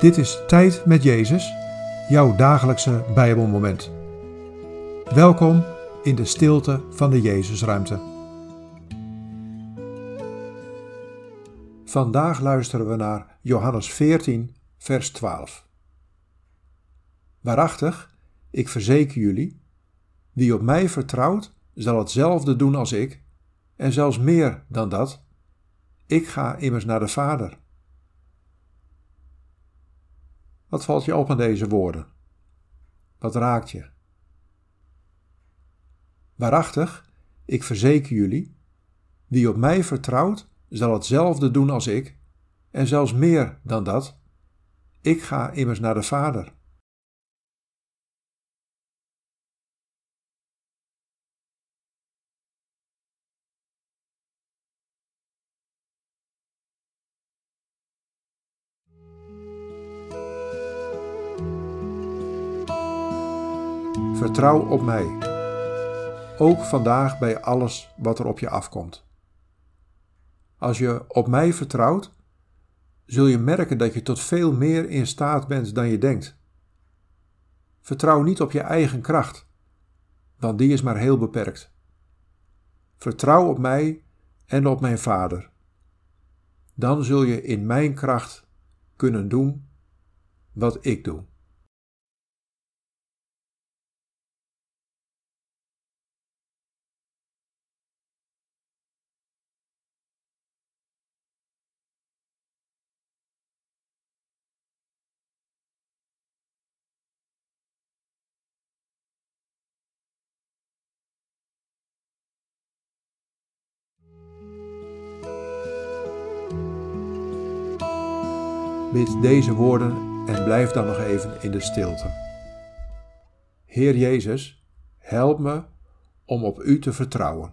Dit is Tijd met Jezus, jouw dagelijkse Bijbelmoment. Welkom in de stilte van de Jezusruimte. Vandaag luisteren we naar Johannes 14, vers 12. Waarachtig, ik verzeker jullie, wie op mij vertrouwt, zal hetzelfde doen als ik, en zelfs meer dan dat. Ik ga immers naar de Vader. Wat valt je op aan deze woorden? Wat raakt je? Waarachtig, ik verzeker jullie, wie op mij vertrouwt, zal hetzelfde doen als ik, en zelfs meer dan dat. Ik ga immers naar de Vader. Vertrouw op mij. Ook vandaag bij alles wat er op je afkomt. Als je op mij vertrouwt, zul je merken dat je tot veel meer in staat bent dan je denkt. Vertrouw niet op je eigen kracht, want die is maar heel beperkt. Vertrouw op mij en op mijn Vader. Dan zul je in mijn kracht kunnen doen wat ik doe. Bid deze woorden en blijf dan nog even in de stilte. Heer Jezus, help me om op U te vertrouwen.